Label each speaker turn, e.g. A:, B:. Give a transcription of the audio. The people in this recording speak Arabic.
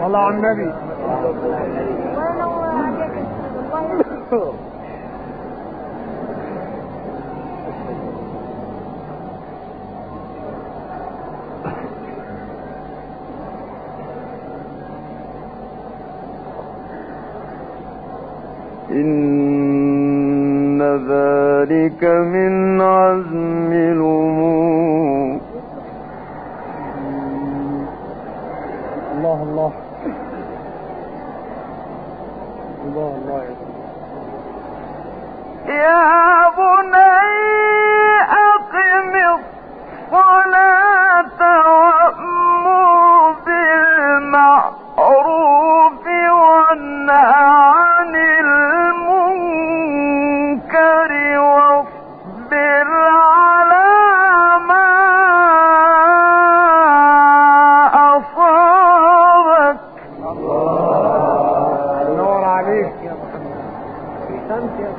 A: صلى على النبي.
B: إن ذلك من عزم الأمور
A: الله الله. الله الله. يا
B: بني أقم الصلاة وأمر بالمعروف والنهي molestias, distancias.